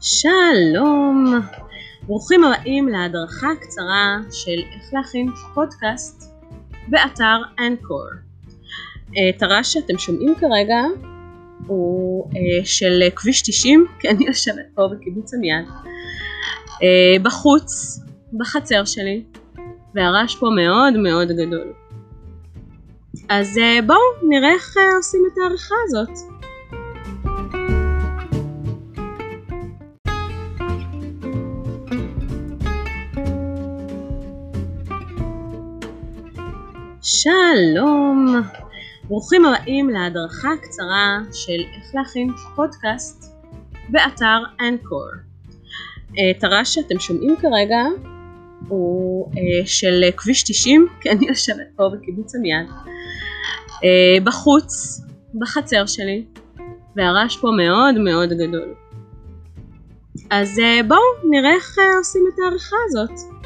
שלום, ברוכים הבאים להדרכה קצרה של איך להכין פודקאסט באתר אנקור. תר"ש שאתם שומעים כרגע הוא אה, של כביש 90, כי אני יושבת פה בקיבוץ עמיעד, אה, בחוץ, בחצר שלי, והרעש פה מאוד מאוד גדול. אז אה, בואו נראה איך עושים את העריכה הזאת. שלום, ברוכים הבאים להדרכה קצרה של איך להכין פודקאסט באתר אנקור. תר"ש שאתם שומעים כרגע הוא אה, של כביש 90, כי אני יושבת פה בקיבוץ עמיעד, אה, בחוץ, בחצר שלי, והרעש פה מאוד מאוד גדול. אז אה, בואו נראה איך עושים את העריכה הזאת.